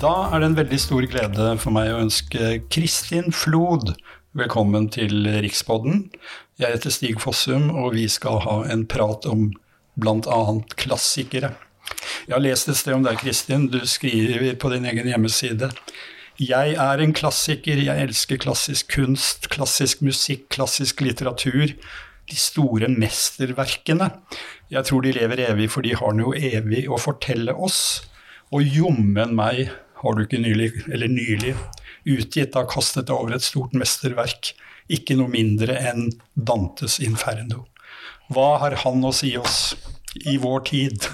Da er det en veldig stor glede for meg å ønske Kristin Flod velkommen til Rikspodden. Jeg heter Stig Fossum, og vi skal ha en prat om bl.a. klassikere. Jeg har lest et sted om deg, Kristin. Du skriver på din egen hjemmeside. Jeg er en klassiker, jeg elsker klassisk kunst, klassisk musikk, klassisk litteratur. De store mesterverkene. Jeg tror de lever evig, for de har noe evig å fortelle oss. Og jommen meg har du ikke nylig, eller nylig, utgitt har kastet deg over et stort mesterverk. Ikke noe mindre enn Dantes Inferno. Hva har han å si oss i vår tid?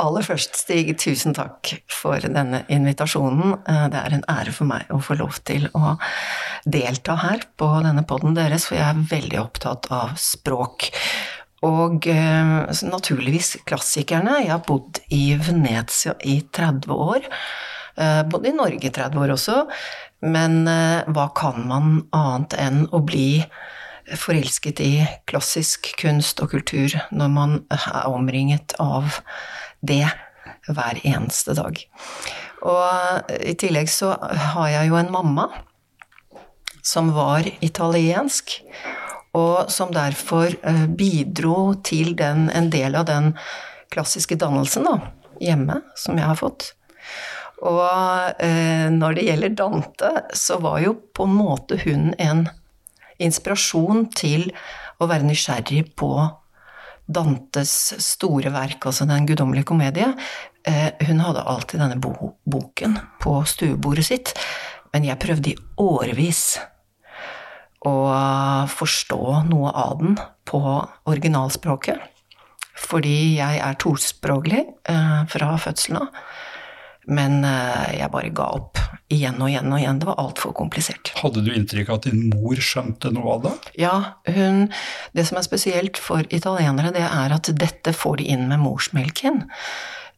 Aller først, Stig, tusen takk for denne invitasjonen. Eh, det er en ære for meg å få lov til å delta her på denne poden deres, for jeg er veldig opptatt av språk. Og eh, naturligvis klassikerne. Jeg har bodd i Venezia i 30 år. Eh, både i Norge i 30 år også. Men hva kan man annet enn å bli forelsket i klassisk kunst og kultur når man er omringet av det hver eneste dag. Og i tillegg så har jeg jo en mamma som var italiensk, og som derfor eh, bidro til den, en del av den klassiske dannelsen da, hjemme, som jeg har fått. Og eh, når det gjelder Dante, så var jo på en måte hun en inspirasjon til å være nysgjerrig på Dantes store verk, altså Den guddommelige komedie. Eh, hun hadde alltid denne boken på stuebordet sitt, men jeg prøvde i årevis å forstå noe av den på originalspråket. Fordi jeg er tospråklig eh, fra fødselen av. Men eh, jeg bare ga opp igjen og igjen og igjen. Det var altfor komplisert. Hadde du inntrykk av at din mor skjønte noe av det? Ja, hun Det som er spesielt for italienere, det er at dette får de inn med morsmelken.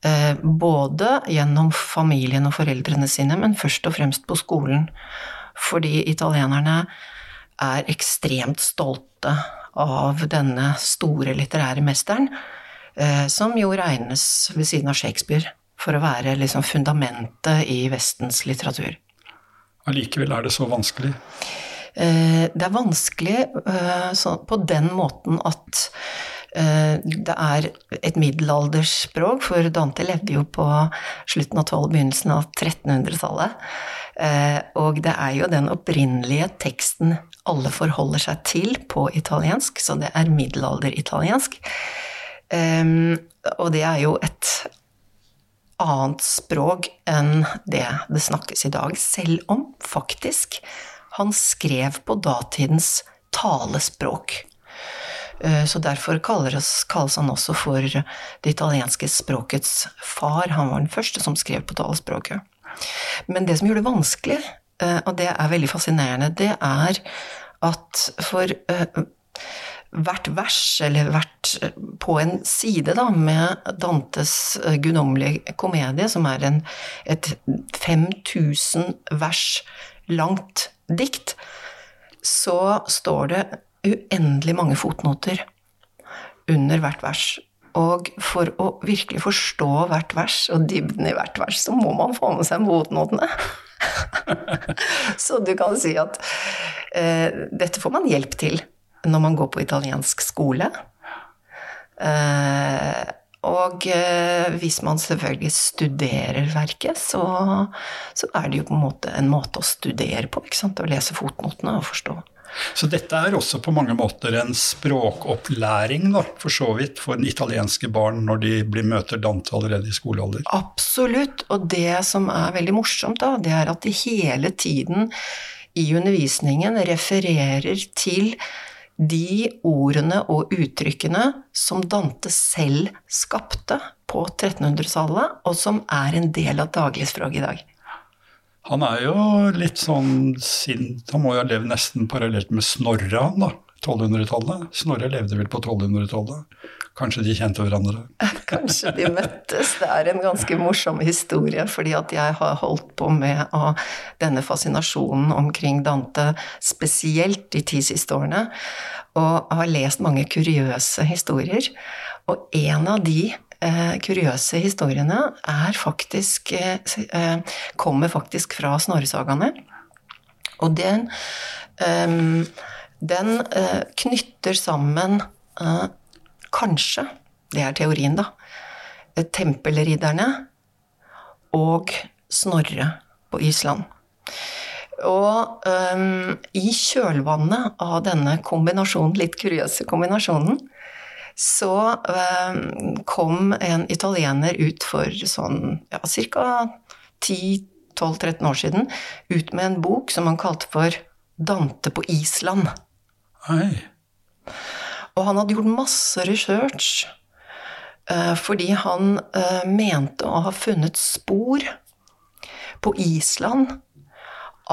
Eh, både gjennom familien og foreldrene sine, men først og fremst på skolen. Fordi italienerne er ekstremt stolte av denne store litterære mesteren, eh, som jo regnes ved siden av Shakespeare for å være liksom fundamentet i Vestens litteratur. Allikevel er det så vanskelig? Eh, det er vanskelig eh, på den måten at det er et middelalderspråk, for Dante levde jo på slutten av 12-, begynnelsen av 1300-tallet. Og det er jo den opprinnelige teksten alle forholder seg til på italiensk, så det er middelalderitaliensk. Og det er jo et annet språk enn det det snakkes i dag, selv om faktisk han skrev på datidens talespråk. Eh, så derfor kalles, kalles, han også for det italienske språkets far. Han var den første som skrev på talespråket. Men det som gjør det vanskelig, eh, og det er veldig fascinerende, det er at for eh, hvert vers, eller hvert eh, på en side da, med Dantes guddommelige komedie, som er en, et 5000 vers langt dikt, så står det uendelig mange fotnoter under hvert vers. Og for å virkelig forstå hvert vers og dybden i hvert vers, så må man få med seg motnotene. så du kan si at eh, dette får man hjelp til når man går på italiensk skole. Eh, og eh, hvis man selvfølgelig studerer verket, så, så, er det jo på en måte en måte å studere på. ikke sant? Å lese fotnotene og forstå. Så dette er også på mange måter en språkopplæring, da, for så vidt, for italienske barn når de blir møter Dante allerede i skolealder? Absolutt. Og det som er veldig morsomt, da, det er at de hele tiden i undervisningen refererer til de ordene og uttrykkene som Dante selv skapte på 1300-tallet, og som er en del av dagligspråket i dag. Han er jo litt sånn sint Han må jo ha levd nesten parallelt med Snorre, han da. 1200-tallet. Snorre levde vel på 1200-tallet. Kanskje de kjente hverandre? Kanskje de møttes. Det er en ganske morsom historie, fordi at jeg har holdt på med av denne fascinasjonen omkring Dante, spesielt de ti siste årene, og har lest mange kuriøse historier. Og en av de kuriøse historiene faktisk eh, eh, kommer faktisk fra Snorresagaene. Og den, eh, den eh, knytter sammen eh, kanskje, det er teorien, da, tempelridderne og Snorre på Island. Og um, i kjølvannet av denne kombinasjonen, litt kuriøse kombinasjonen, så um, kom en italiener ut for sånn ja, ca. 10-12-13 år siden ut med en bok som han kalte for Dante på Island. Hei. Og han hadde gjort masse research uh, fordi han uh, mente å ha funnet spor på Island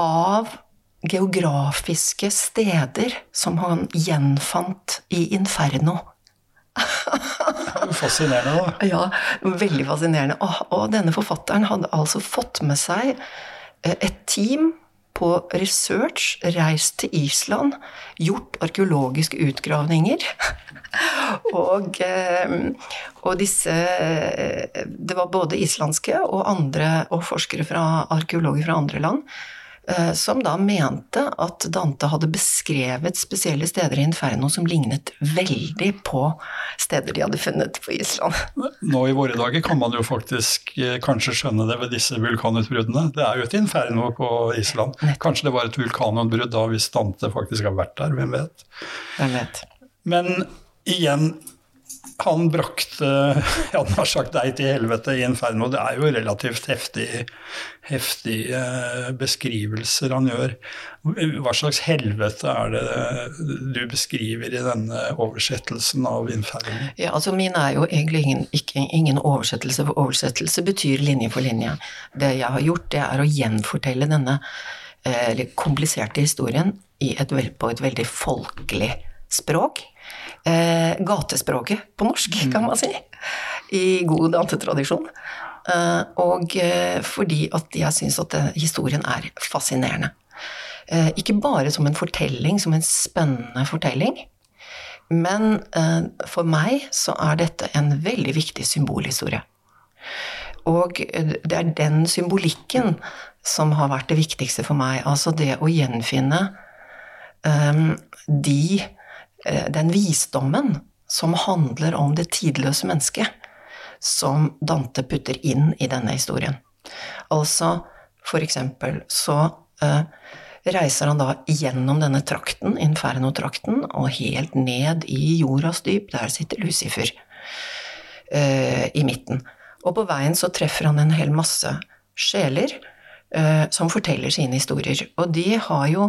av geografiske steder som han gjenfant i Inferno. Fascinerende, da. Ja, veldig fascinerende. Og, og, denne forfatteren hadde altså fått med seg eh, et team på research, reist til Island, gjort arkeologiske utgravninger. og, eh, og, disse Det var både islandske og andre og forskere fra arkeologer fra andre land Eh, som da mente at Dante hadde beskrevet spesielle steder i Inferno som lignet veldig på steder de hadde funnet på Island. Nå i våre dager kan man jo faktisk eh, kanskje skjønne det ved disse vulkanutbruddene. Det er jo et inferno på Island. Kanskje det var et vulkanutbrudd da hvis Dante faktisk har vært der, hvem vet. Hvem vet. Men igjen, han brakte ja, han har sagt deg til helvete i Inferno. Det er jo relativt heftige heftig, eh, beskrivelser han gjør. Hva slags helvete er det du beskriver i denne oversettelsen av Inferno? Ja, altså Min er jo egentlig ingen, ikke, ingen oversettelse, for oversettelse betyr linje for linje. Det jeg har gjort, det er å gjenfortelle denne eh, kompliserte historien et, på et veldig folkelig språk eh, gatespråket på norsk, kan man si. I god dantetradisjon. Eh, og eh, fordi at jeg syns at historien er fascinerende. Eh, ikke bare som en fortelling, som en spennende fortelling. Men eh, for meg så er dette en veldig viktig symbolhistorie. Og eh, det er den symbolikken som har vært det viktigste for meg. Altså det å gjenfinne de Eh, den visdommen som handler om det tidløse mennesket, som Dante putter inn i denne historien. Altså, for eksempel så uh, reiser han da gjennom denne trakten, Inferno-trakten, og helt ned i jordas dyp. Der sitter Lucifer uh, i midten. Og på veien så treffer han en hel masse sjeler som forteller sine historier. Og de har jo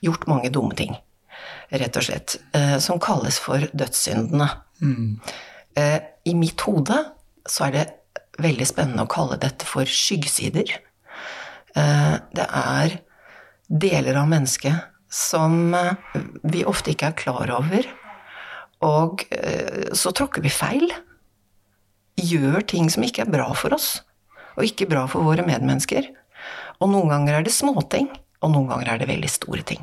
gjort mange dumme ting rett og slett, eh, som kalles for dødssyndene. Mm. I mitt hode så er det veldig spennende å kalle dette for skyggesider. Eh, det er deler av mennesket som vi ofte ikke er klar over. Og så tråkker vi feil. Gjør ting som ikke er bra for oss, og ikke bra for våre medmennesker. Og noen ganger er det småting, og noen ganger er det veldig store ting.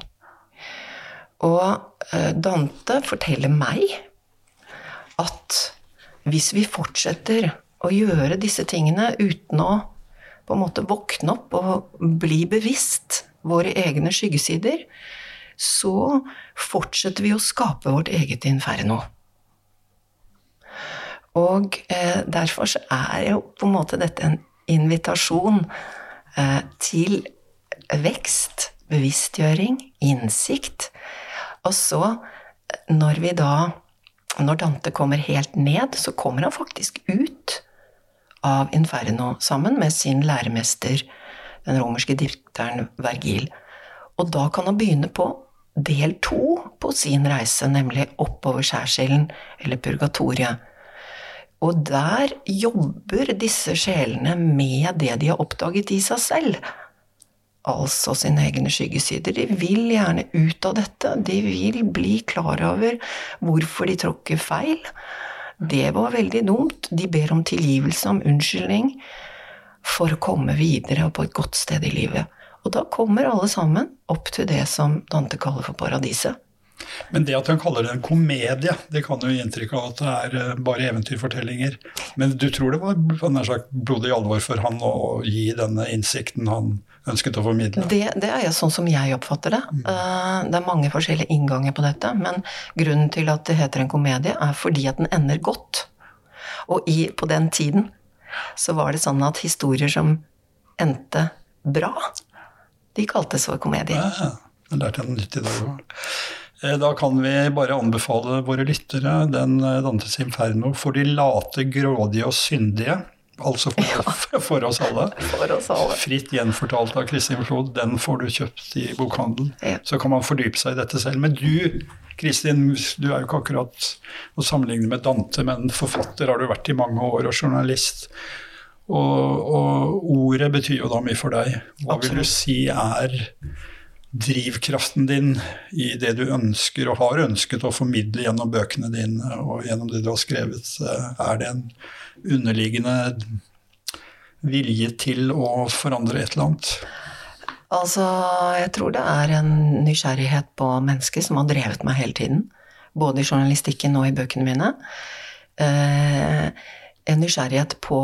Og eh, Dante forteller meg at hvis vi fortsetter å gjøre disse tingene uten å på en måte våkne opp og bli bevisst våre egne skyggesider, så fortsetter vi å skape vårt eget inferno. Og eh, derfor så er jo på en måte dette en invitasjon eh, til vekst, bevisstgjøring, innsikt, og så, når vi da Når Dante kommer helt ned, så kommer han faktisk ut av Inferno sammen med sin læremester, den romerske dikteren Vergil. Og da kan han begynne på del to på sin reise, nemlig oppover skjærsilden, eller purgatoriet. Og der jobber disse sjelene med det de har oppdaget i seg selv altså sine egne skyggesider. De vil gjerne ut av dette. De vil bli klar over hvorfor de tråkker feil. Det var veldig dumt. De ber om tilgivelse, om unnskyldning, for å komme videre og på et godt sted i livet. Og da kommer alle sammen opp til det som Dante kaller for paradiset. Men det at han kaller det en komedie, det kan jo gi inntrykk av at det er eh, bare eventyrfortellinger. Men du tror det var nær sagt blodig alvor for han å gi denne innsikten han ønsket å formidle? Det, det er sånn som jeg oppfatter det. Uh, det er mange forskjellige innganger på dette. Men grunnen til at det heter en komedie, er fordi at den ender godt. Og i, på den tiden så var det sånn at historier som endte bra, de kaltes for komedier. Ja, jeg lærte noe nytt i dag òg. Eh, da kan vi bare anbefale våre lyttere den eh, Dantes Inferno for de late, grådige og syndige. Altså for, for, oss alle. For oss alle. Fritt gjenfortalt av Kristin Flod. Den får du kjøpt i bokhandelen. Ja. Så kan man fordype seg i dette selv. Men du, Kristin, du er jo ikke akkurat å sammenligne med Dante, men forfatter har du vært i mange år, og journalist. Og, og ordet betyr jo da mye for deg. Hva Absolutt. vil du si er drivkraften din i det du ønsker og har ønsket å formidle gjennom bøkene dine og gjennom det du har skrevet? Er det en underliggende vilje til å forandre et eller annet? Altså, jeg tror det er en nysgjerrighet på mennesket som har drevet meg hele tiden. Både i journalistikken og i bøkene mine. Eh, en nysgjerrighet på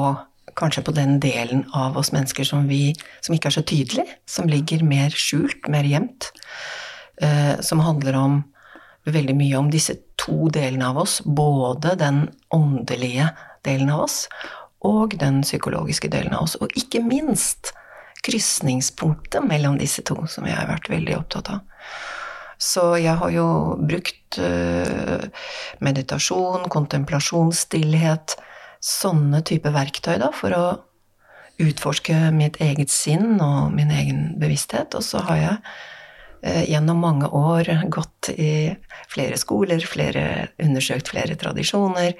kanskje på den delen av oss mennesker som, vi, som ikke er så tydelig, som ligger mer skjult, mer gjemt. Eh, som handler om veldig mye om disse to delene av oss. Både den åndelige delen av oss og den psykologiske delen av oss. Og ikke minst krysningspunktet mellom disse to, som jeg har vært veldig opptatt av. Så jeg har jo brukt uh, meditasjon, kontemplasjon, stillhet, sånne type verktøy da, for å utforske mitt eget sinn og min egen bevissthet. Og så har jeg eh, gjennom mange år gått i flere skoler, flere, undersøkt flere tradisjoner,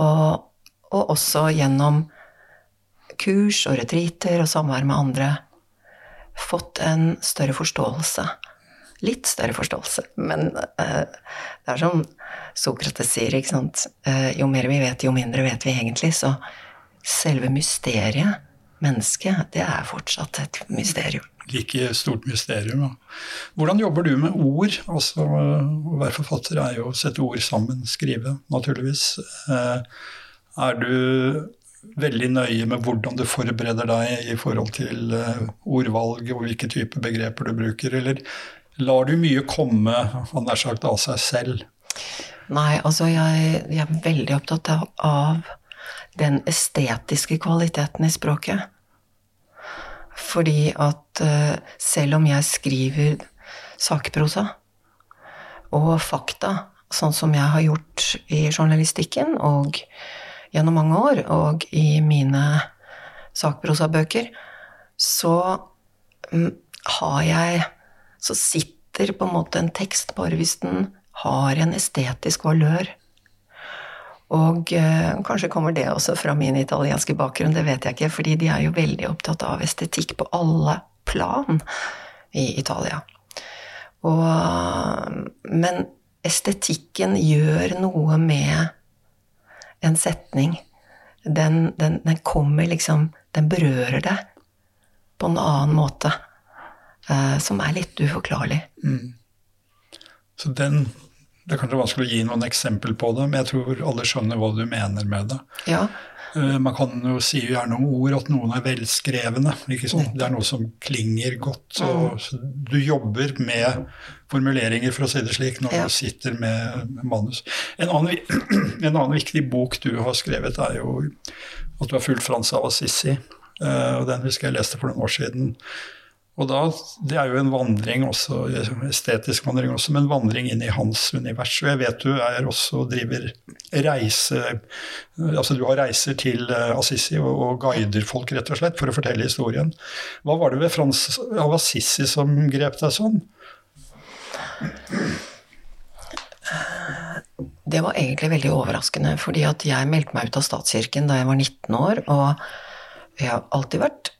og, og også gjennom kurs og retriter og samvær med andre fått en større forståelse. Litt større forståelse, men uh, det er som Sokrates sier, ikke sant uh, Jo mer vi vet, jo mindre vet vi egentlig. Så selve mysteriet, mennesket, det er fortsatt et mysterium. Like stort mysterium. Ja. Hvordan jobber du med ord? Altså, Å være forfatter er jo å sette ord sammen, skrive, naturligvis. Uh, er du veldig nøye med hvordan du forbereder deg i forhold til ordvalg og hvilke type begreper du bruker, eller lar du mye komme han er sagt, av seg selv? Nei, altså jeg, jeg, er veldig opptatt av den estetiske kvaliteten i språket. Fordi at uh, selv om jeg skriver sakprosa og fakta, sånn som jeg har gjort i journalistikken og gjennom mange år, og i mine sakprosabøker, så um, har jeg så sitter på en måte en tekst bare hvis den har en estetisk valør. Og øh, kanskje kommer det også fra min italienske bakgrunn, det vet jeg ikke, fordi de er jo veldig opptatt av estetikk på alle plan i Italia. Og, men estetikken gjør noe med en setning. Den, den, den kommer liksom Den berører det på en annen måte eh, som er litt uforklarlig. Mm. Så den Det er kanskje vanskelig å gi noen eksempel på det, men jeg tror alle skjønner hva du mener med det. Ja. Eh, man kan jo si gjerne om ord at noen er velskrevne. ikke sant? Det er noe som klinger godt. Og mm. du jobber med formuleringer, for å si det slik, når ja. du sitter med manus. En annen, en annen, viktig bok du har skrevet, er jo at du har fulgt Frans av Assisi. Eh, og Den husker jeg leste for noen år siden. Og da, Det er jo en vandring også, estetisk vandring også, men vandring inn i hans univers. Og jeg vet du er også driver reise altså Du har reiser til eh, Assisi og, og guider folk rett og slett for å fortelle historien. Hva var det ved Frans av Assisi som grep deg sånn? Det var egentlig veldig overraskende, fordi at jeg meldte meg ut av statskirken da jeg var 19 år. Og jeg har alltid vært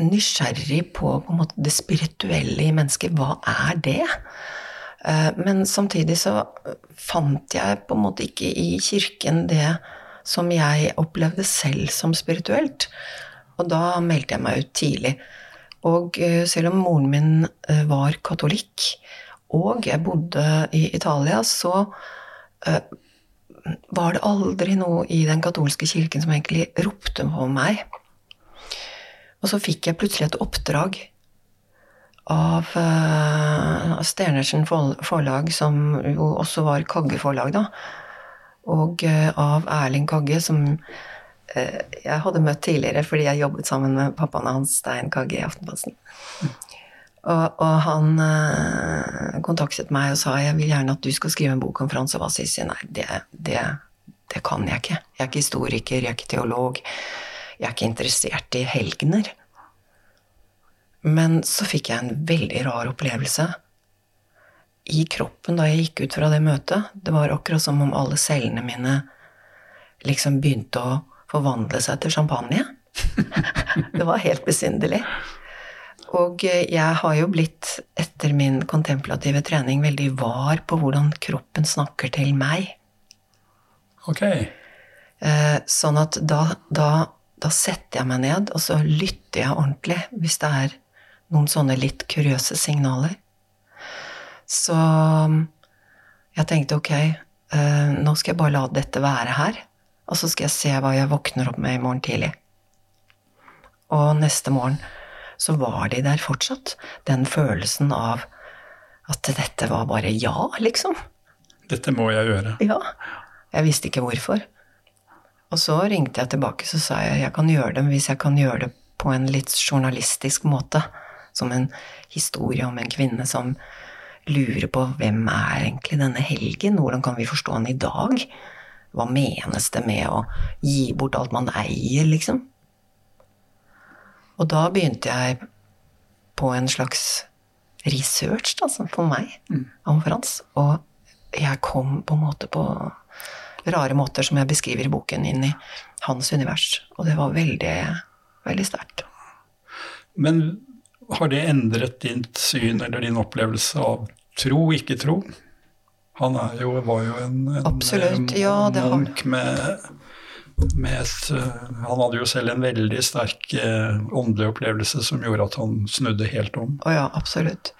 nysgjerrig på, på måte, det spirituelle i mennesket. Hva er det? Eh, men samtidig så fant jeg på en måte ikke i kirken det som jeg opplevde selv som spirituelt. Og da meldte jeg meg ut tidlig. Og eh, selv om moren min eh, var katolikk, og jeg bodde i Italia, så var det aldri noe i den katolske kirken som egentlig ropte på meg. Og så fikk jeg plutselig et oppdrag av uh, Stenersen forlag, som jo også var Kagge forlag, da. Og uh, av Erling Kagge, som uh, jeg hadde møtt tidligere fordi jeg jobbet sammen med pappaen hans, Stein Kagge, i Aftenposten. Og, og, han kontaktet meg og sa jeg vil gjerne at du skal skrive en bok om Frans av Assisi. Nei, det, det, det, kan jeg ikke. Jeg er ikke historiker, jeg er ikke teolog. Jeg er ikke interessert i helgener. Men så fikk jeg en veldig rar opplevelse i kroppen da jeg gikk ut fra det møtet. Det var akkurat som om alle cellene mine liksom begynte å forvandle seg til champagne. det var helt besynderlig. Og jeg har jo blitt, etter min kontemplative trening, veldig var på hvordan kroppen snakker til meg. Ok. Eh, sånn at da, da, da setter jeg meg ned, og så lytter jeg ordentlig hvis det er noen sånne litt kuriøse signaler. Så jeg tenkte ok, eh, nå skal jeg bare la dette være her, og så skal jeg se hva jeg våkner opp med i morgen tidlig. Og neste morgen så var de der fortsatt. Den følelsen av at dette var bare ja, liksom. Dette må jeg gjøre. Ja. Jeg visste ikke hvorfor. Og så ringte jeg tilbake så sa jeg jeg kan gjøre det hvis jeg kan gjøre det på en litt journalistisk måte. Som en historie om en kvinne som lurer på hvem er egentlig denne helgen? Hvordan kan vi forstå den i dag? Hva menes det med å gi bort alt man eier, liksom? Og da begynte jeg på en slags research da, for meg mm. om Frans. Og jeg kom på en måte på rare måter som jeg beskriver i boken, inn i hans univers. Og det var veldig, veldig sterkt. Men har det endret ditt syn eller din opplevelse av tro, ikke tro? Han jo, var jo en, en, Absolutt, ja, munk med et, eh, han hadde jo selv en veldig sterk eh, åndelig opplevelse som gjorde at han snudde helt om. Å ja, absolutt.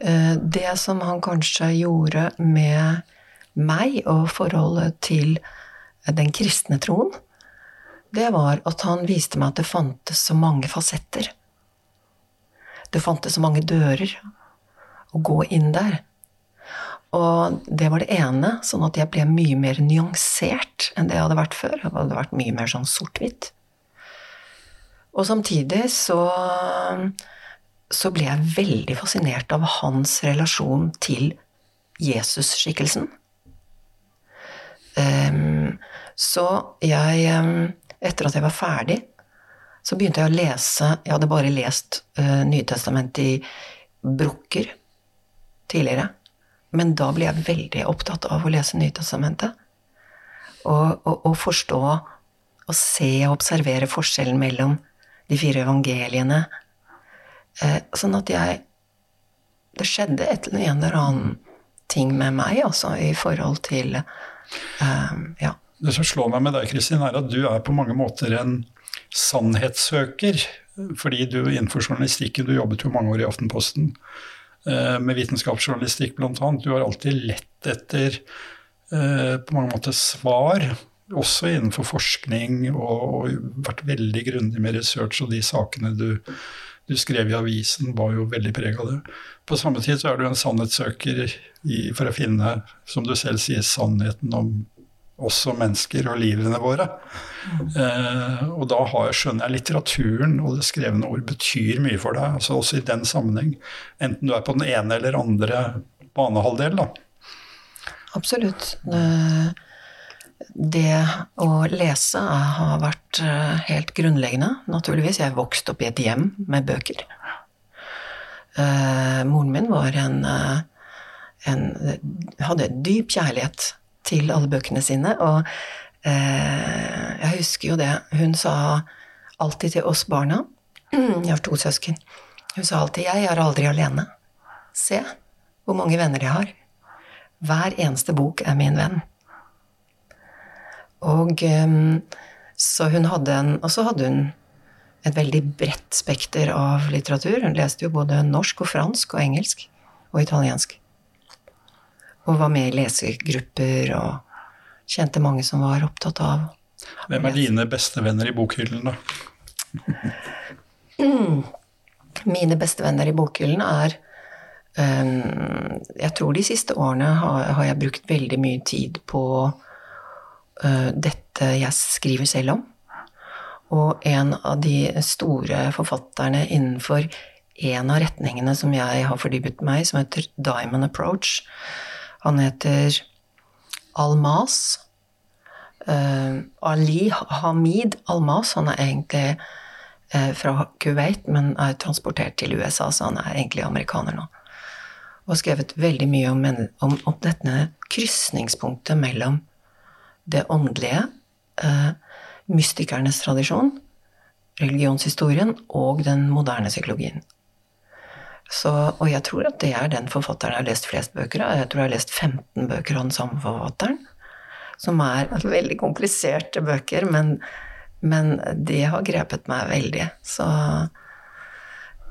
Eh, det som han kanskje gjorde med meg og forholdet til den kristne troen, det var at han viste meg at det fantes så mange fasetter. Det fantes så mange dører å gå inn der. Og det var det ene, sånn at jeg ble mye mer nyansert enn det jeg hadde vært før. Jeg hadde vært mye mer sånn sort-hvitt. Og samtidig så, så ble jeg veldig fascinert av hans relasjon til Jesus-skikkelsen. Um, så jeg, etter at jeg var ferdig, så begynte jeg å lese Jeg hadde bare lest uh, Nytestamentet i brukker tidligere. Men da ble jeg veldig opptatt av å lese Nytestamentet. Og, og, og, forstå og se og observere forskjellen mellom de fire evangeliene. Eh, sånn at jeg Det skjedde et eller annet ting med meg, altså, i forhold til eh, Ja. Det som slår meg med deg, Kristin, er at du er på mange måter en sannhetssøker. Fordi du innenfor journalistikken, du jobbet jo mange år i Aftenposten. Eh, med vitenskapsjournalistikk bl.a. Du har alltid lett etter eh, på mange måter svar, også innenfor forskning, og, og vært veldig grundig med research, og de sakene du, du skrev i avisen, var jo veldig preg av det. På samme tid så er du en sannhetssøker i, for å finne, som du selv sier, sannheten om oss som mennesker og livene våre. Eh, og da har, skjønner jeg litteraturen og det skrevne ord betyr mye for deg, altså også i den sammenheng. Enten du er på den ene eller andre banehalvdel, da. Absolutt. Det å lese har vært eh, helt grunnleggende, naturligvis. Jeg vokste opp i et hjem med bøker. Eh, moren min var en, eh, en hadde dyp kjærlighet til alle bøkene sine. Og eh, jeg husker jo det. Hun sa alltid til oss barna Jeg har to søsken. Hun sa alltid 'Jeg er aldri alene'. Se hvor mange venner jeg har. Hver eneste bok er min venn. Og um, så hun hadde en Og så hadde hun et veldig bredt spekter av litteratur. Hun leste jo både norsk og fransk og engelsk og italiensk. og var med i lesegrupper og kjente mange som var opptatt av Hvem er dine beste venner i bokhyllen, da? Mine beste venner i bokhyllen er um, Jeg tror de siste årene har, har, jeg brukt veldig mye tid på dette jeg skriver selv om. Og en av de store forfatterne innenfor en av retningene som jeg har fordypet meg i, som heter Diamond Approach. Han heter Almas. Uh, Ali Hamid Almas. Han er egentlig uh, fra Kuwait, men er transportert til USA, så han er egentlig amerikaner nå. Og skrevet veldig mye om, om, om dette krysningspunktet mellom det åndelige, uh, mystikernes tradisjon, religionshistorien og den moderne psykologien. Så, og jeg tror at det er den forfatteren jeg har lest flest bøker av. Jeg tror jeg har lest 15 bøker av den samme forfatteren. Som er veldig kompliserte bøker, men, men det har grepet meg veldig. Så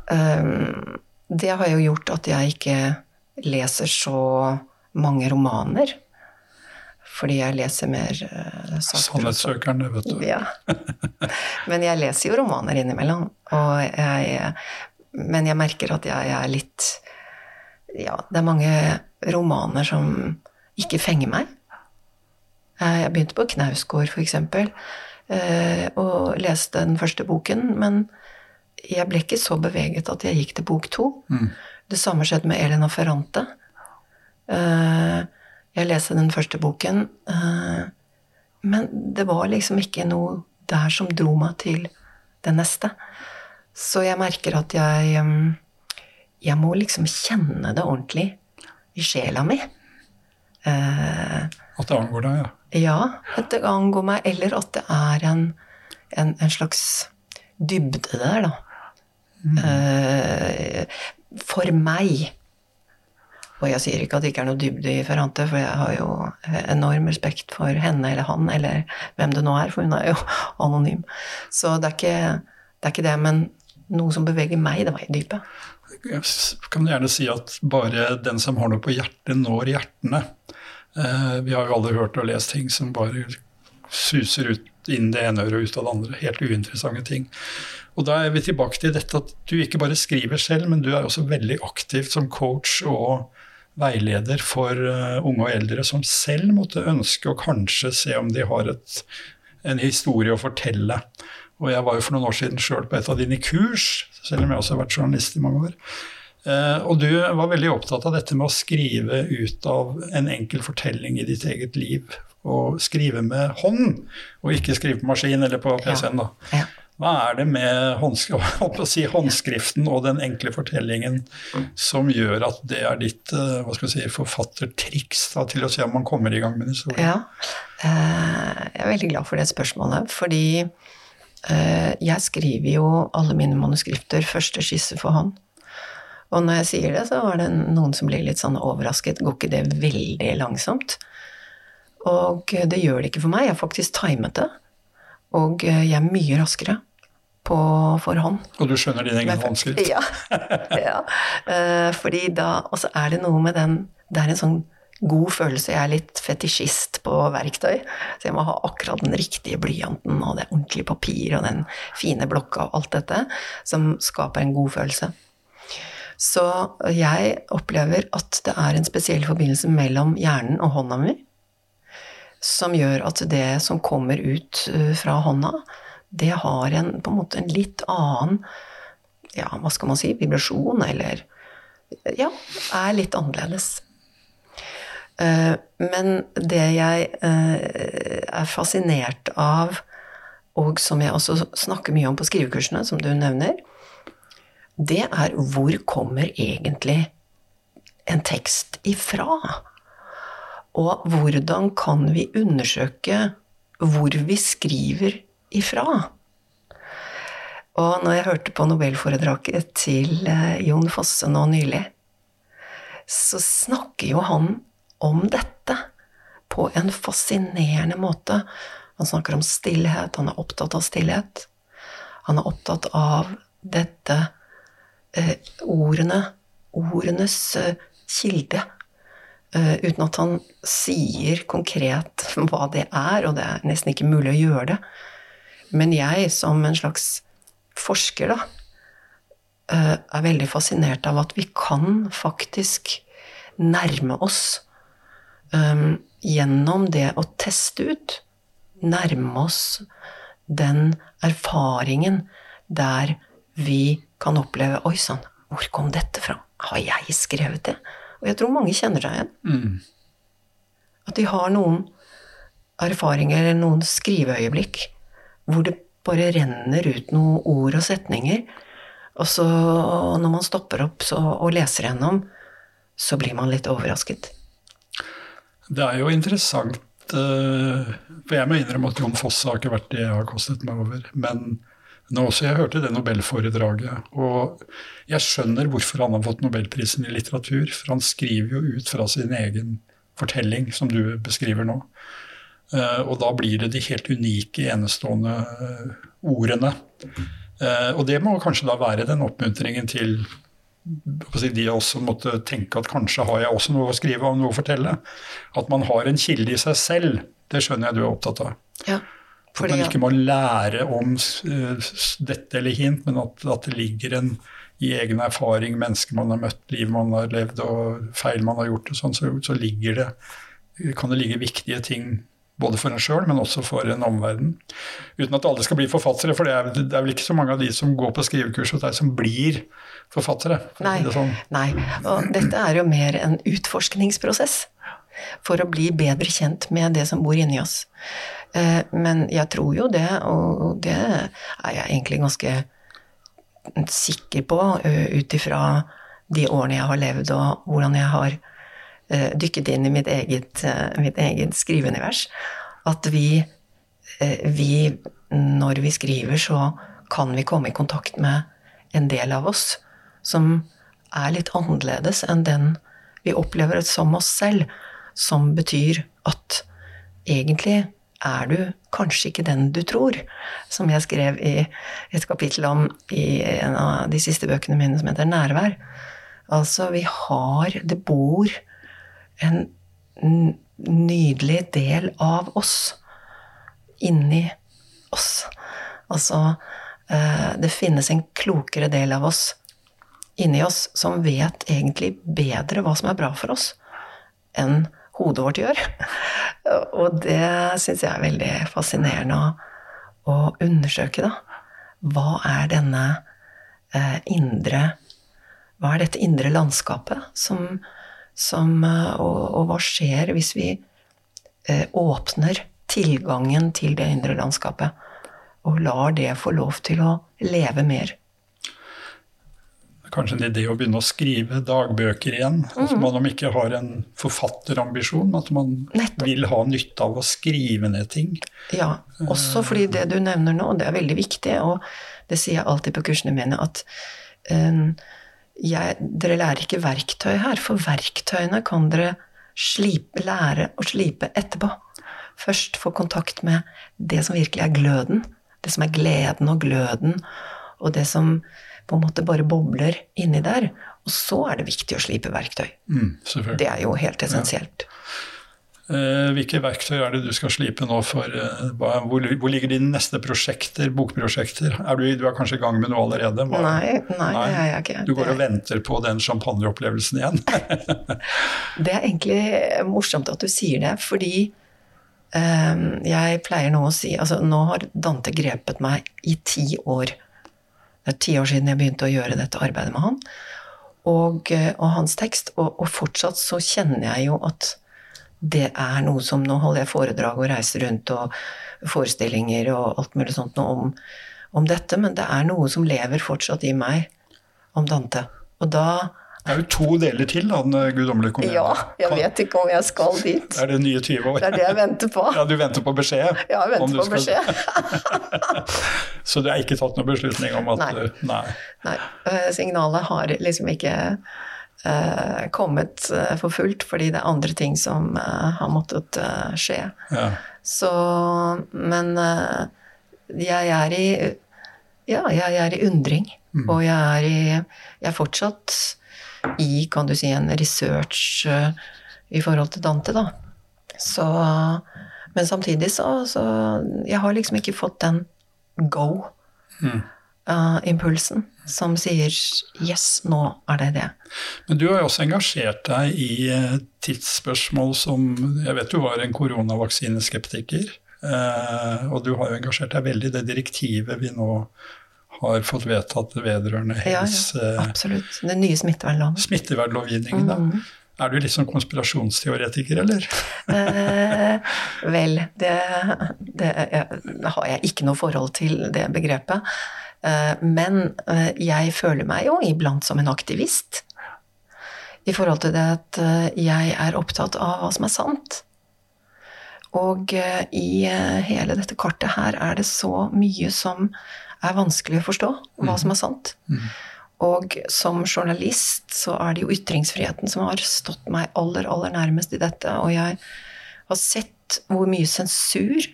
um, det har jo gjort at jeg ikke leser så mange romaner. Fordi jeg leser mer uh, Sannhetssøkerne, vet du. Ja. Men jeg leser jo romaner innimellom. Jeg, men jeg merker at jeg, jeg er litt Ja, det er mange romaner som ikke fenger meg. Jeg begynte på Knausgård, f.eks., eh, og leste den første boken, men jeg ble ikke så beveget at jeg gikk til bok to. Mm. Det samme skjedde med Elena Ferrante. Eh, jeg leste den første boken, eh, men det var liksom ikke noe der som dro meg til det neste. Så jeg merker at jeg um, Jeg må liksom kjenne det ordentlig i sjela mi. Uh, at det angår deg, ja? Ja, at det angår meg. Eller at det er en, en, en slags dybde der, da. Mm. For meg. Og jeg sier ikke at det ikke er noe dybde i Ferrante, for jeg har jo enorm respekt for henne eller han, eller hvem det nå er, for hun er jo anonym. Så det er ikke det, er ikke det men noe som beveger meg, det var i dypet. Jeg kan gjerne si at bare den som har noe på hjertet, når hjertene. Eh, vi har jo alle hørt og lest ting som bare suser ut inn det ene øret og ut av det andre. Helt uinteressante ting. Og da er vi tilbake til dette at du ikke bare skriver selv, men du er også veldig aktiv som coach og veileder for uh, unge og eldre som selv måtte ønske å kanskje se om de har et, en historie å fortelle. Og jeg var jo for noen år siden sjøl på et av dine kurs, selv om jeg også har vært journalist i mange år. Eh, og du var veldig opptatt av dette med å skrive ut av en enkel fortelling i ditt eget liv. Og skrive med hånd, og ikke skrive på maskin eller på PC-en. da. Ja. Hva er det med håndskriften og den enkle fortellingen som gjør at det er ditt eh, hva skal si, forfattertriks da, til å se om man kommer i gang med en historie? Ja, eh, jeg er veldig glad for det spørsmålet, fordi Eh, jeg skriver jo alle mine manuskripter første skisse for hånd. Og når jeg sier det, så var det noen som blir litt sånn overrasket. Går ikke det veldig langsomt? Og det gjør det ikke for meg. Jeg har faktisk timet det. Og jeg er mye raskere på forhånd. Og du skjønner din egen håndskrift? Ja. ja. Eh, fordi da Og så er det noe med den Det er en sånn god følelse. Jeg er litt fetisjist på verktøy, så jeg må ha akkurat den riktige blyanten og det ordentlige papir og den fine blokka og alt dette som skaper en god følelse. Så jeg opplever at det er en spesiell forbindelse mellom hjernen og hånda mi som gjør at det som kommer ut uh, fra hånda, det har en, på en måte en litt annen ja, hva skal man si, vibrasjon, eller ja, er litt annerledes. Eh, men det jeg eh, er fascinert av, og som jeg også snakker mye om på skrivekursene, som du nevner, det er hvor kommer egentlig en tekst ifra? Og hvordan kan vi undersøke hvor vi skriver ifra? Og når jeg hørte på nobelforedraget til eh, Jon Fosse nå nylig, så snakker jo han om dette på en fascinerende måte. Han snakker om stillhet, han er opptatt av stillhet. Han er opptatt av dette eh, ordene, ordenes eh, kilde. eh, uten at han sier konkret hva det er, og det er nesten ikke mulig å gjøre det. Men jeg, som en slags forsker, da, eh, er veldig fascinert av at vi kan faktisk nærme oss um, gjennom det å teste ut. Nærme oss den erfaringen der vi kan oppleve Oi sann, hvor kom dette fra? Har jeg skrevet det? Og jeg tror mange kjenner seg igjen. Mm. At de har noen erfaringer eller noen skriveøyeblikk hvor det bare renner ut noen ord og setninger. Og så når man stopper opp så, og leser gjennom, så blir man litt overrasket. Det er jo interessant, eh, for jeg må innrømme at Jon Fosse har ikke vært det jeg har kostet meg over. Men nå også, jeg hørte det nobelforedraget, og jeg skjønner hvorfor han har fått nobelprisen i litteratur. For han skriver jo ut fra sin egen fortelling, som du beskriver nå. Eh, og da blir det de helt unike, enestående eh, ordene. Og det må kanskje da være den oppmuntringen til de også måtte tenke at kanskje har jeg også noe å skrive og noe å fortelle. At man har en kilde i seg selv, det skjønner jeg du er opptatt av. Ja, at man ikke må lære om dette eller hint, men at, at, det ligger en i egen erfaring, mennesker man har møtt, liv man har levd og feil man har gjort, og sånn, så, så ligger det, kan det ligge viktige ting både for en sjøl, men også for en omverden. Uten at alle skal bli forfattere, for det er, det er, vel ikke så mange av de som går på skrivekurs hos deg, som blir forfattere. Nei, det sånn. nei, og dette er jo mer en utforskningsprosess for å bli bedre kjent med det som bor inni oss. Eh, men jeg tror jo det, og det er jeg egentlig ganske sikker på ut ifra de årene jeg har levd, og hvordan jeg har Eh, dykket inn i mitt eget, eh, mitt eget skriveunivers. At vi, eh, vi, når vi skriver, så kan vi komme i kontakt med en del av oss som er litt annerledes enn den vi opplever som oss selv. Som betyr at egentlig er du kanskje ikke den du tror. Som jeg skrev i et kapittel om i en av de siste bøkene mine som heter Nærvær. Altså, vi har Det bor en nydelig del av oss inni oss. Altså eh, Det finnes en klokere del av oss inni oss som vet egentlig bedre hva som er bra for oss, enn hodet vårt gjør. Og det syns jeg er veldig fascinerende å, å undersøke, da. Hva er denne eh, indre Hva er dette indre landskapet som, som, eh, og, og, hva skjer hvis vi eh, åpner tilgangen til det indre landskapet og lar det få lov til å leve mer? Kanskje en idé å begynne å skrive dagbøker igjen. Mm. At man om ikke har en forfatterambisjon, at man Nettopp. vil ha nytte av å skrive ned ting. Ja, også fordi det du nevner nå, det er veldig viktig, og det sier jeg alltid på kursene mine, at um, jeg, dere lærer ikke verktøy her, for verktøyene kan dere slipe, lære å slipe etterpå. Først få kontakt med det som virkelig er gløden. Det som er gleden og gløden, og det som på en måte bare bobler inni der. Og så er det viktig å slipe verktøy. Mm, det er jo helt essensielt. Ja. Eh, hvilke verktøy er det du skal slipe nå for? Eh, hvor, hvor ligger dine neste prosjekter, bokprosjekter? Er du, du, er kanskje i gang med noe allerede? Hva? Nei, nei, nei, jeg er ikke. Du går og venter på den champagneopplevelsen igjen? det er egentlig morsomt at du sier det, fordi um, jeg pleier nå å si Altså, nå har Dante grepet meg i ti år. Det er ti år siden jeg begynte å gjøre dette arbeidet med han. Og, eh, og hans tekst. Og, og fortsatt så kjenner jeg jo at det er noe som Nå holder jeg foredrag og reiser rundt og forestillinger og alt mulig sånt om, om, dette, men det er noe som lever fortsatt i meg om Dante. Og da det er jo to deler til av Den guddommelige komedien. Ja, jeg vet ikke om jeg skal dit. Er det nye 20 år? Det er det jeg venter på. Ja, Du venter på beskjed? Ja, jeg venter på skal... beskjed. Så du har ikke tatt noen beslutning om at Nei. Nei. Nei. Eh, signalet har liksom ikke eh, kommet eh, for fullt, fordi det er andre ting som eh, har måttet eh, skje. Ja. Så Men eh, jeg er i Ja, jeg er i undring. Mm. Og jeg er i Jeg er fortsatt i, kan du si, en research i forhold til Dante, da. Så Men samtidig så, så Jeg har liksom ikke fått den go-impulsen som sier 'yes, nå er det det'. Men du har jo også engasjert deg i eh, tidsspørsmål som Jeg vet du var en koronavaksineskeptiker. eh, Og du har jo engasjert deg veldig i det direktivet vi nå har fått vedtatt vedrørende Ja, helse, ja, absolutt. Den nye smittevernloven. smittevernlovgivningen. da. Mhm. Er du litt sånn konspirasjonsteoretiker, eller? Eh, vel, det, det har jeg ikke noe forhold til, det begrepet. Eh, men eh, jeg føler meg jo iblant som en aktivist. I forhold til det at eh, jeg er opptatt av hva som er sant. Og i hele dette kartet her er det så mye som er vanskelig å forstå, hva som er sant. Og som journalist så er det jo ytringsfriheten som har stått meg aller, aller nærmest i dette. Og jeg har sett hvor mye sensur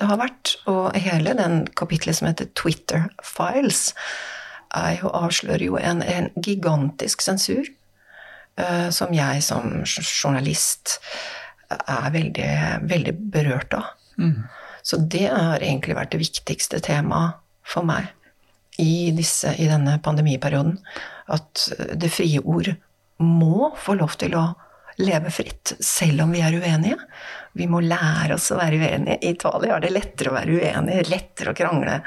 det har vært. Og hele den kapitlet som heter Twitter Files, jo, avslører jo en, en gigantisk sensur. uh, som jeg som journalist er veldig, veldig berørt av. Så det har egentlig vært det viktigste temaet for meg i, disse, i denne pandemiperioden. At det frie ord må få lov til å leve fritt, selv om vi er uenige. Vi må lære oss å være uenige. I Italia er det lettere å være uenig, lettere å krangle.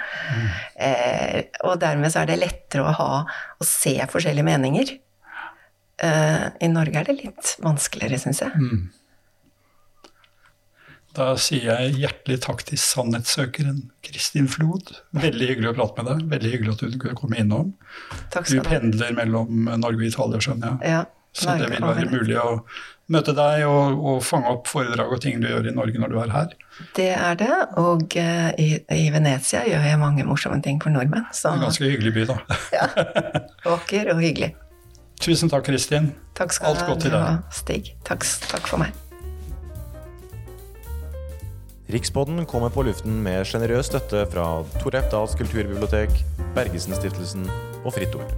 Eh, og dermed så er det lettere å ha å se forskjellige meninger. Eh, I Norge er det litt vanskeligere, syns jeg. Da sier jeg hjertelig takk til sannhetssøkeren Kristin Flod. Veldig hyggelig å prate med deg. Veldig hyggelig at du kunne komme innom. Takk Du skal du pendler mellom Norge og Italia, skjønner jeg. Ja, Så det vil være mulig å møte deg og, og fange opp foredrag og ting du gjør i Norge når du er her. Det er det, og uh, i, i Venezia gjør jeg mange morsomme ting for nordmenn. Så En ganske hyggelig by, da. ja. vakker og hyggelig. Tusen takk, Kristin. Takk skal Alt godt til deg. Stig. Takk, takk for meg. Rikspodden kommer på luften med sjenerøs støtte fra Tor Efdals kulturbibliotek, Bergesen-stiftelsen og Fritt Ord.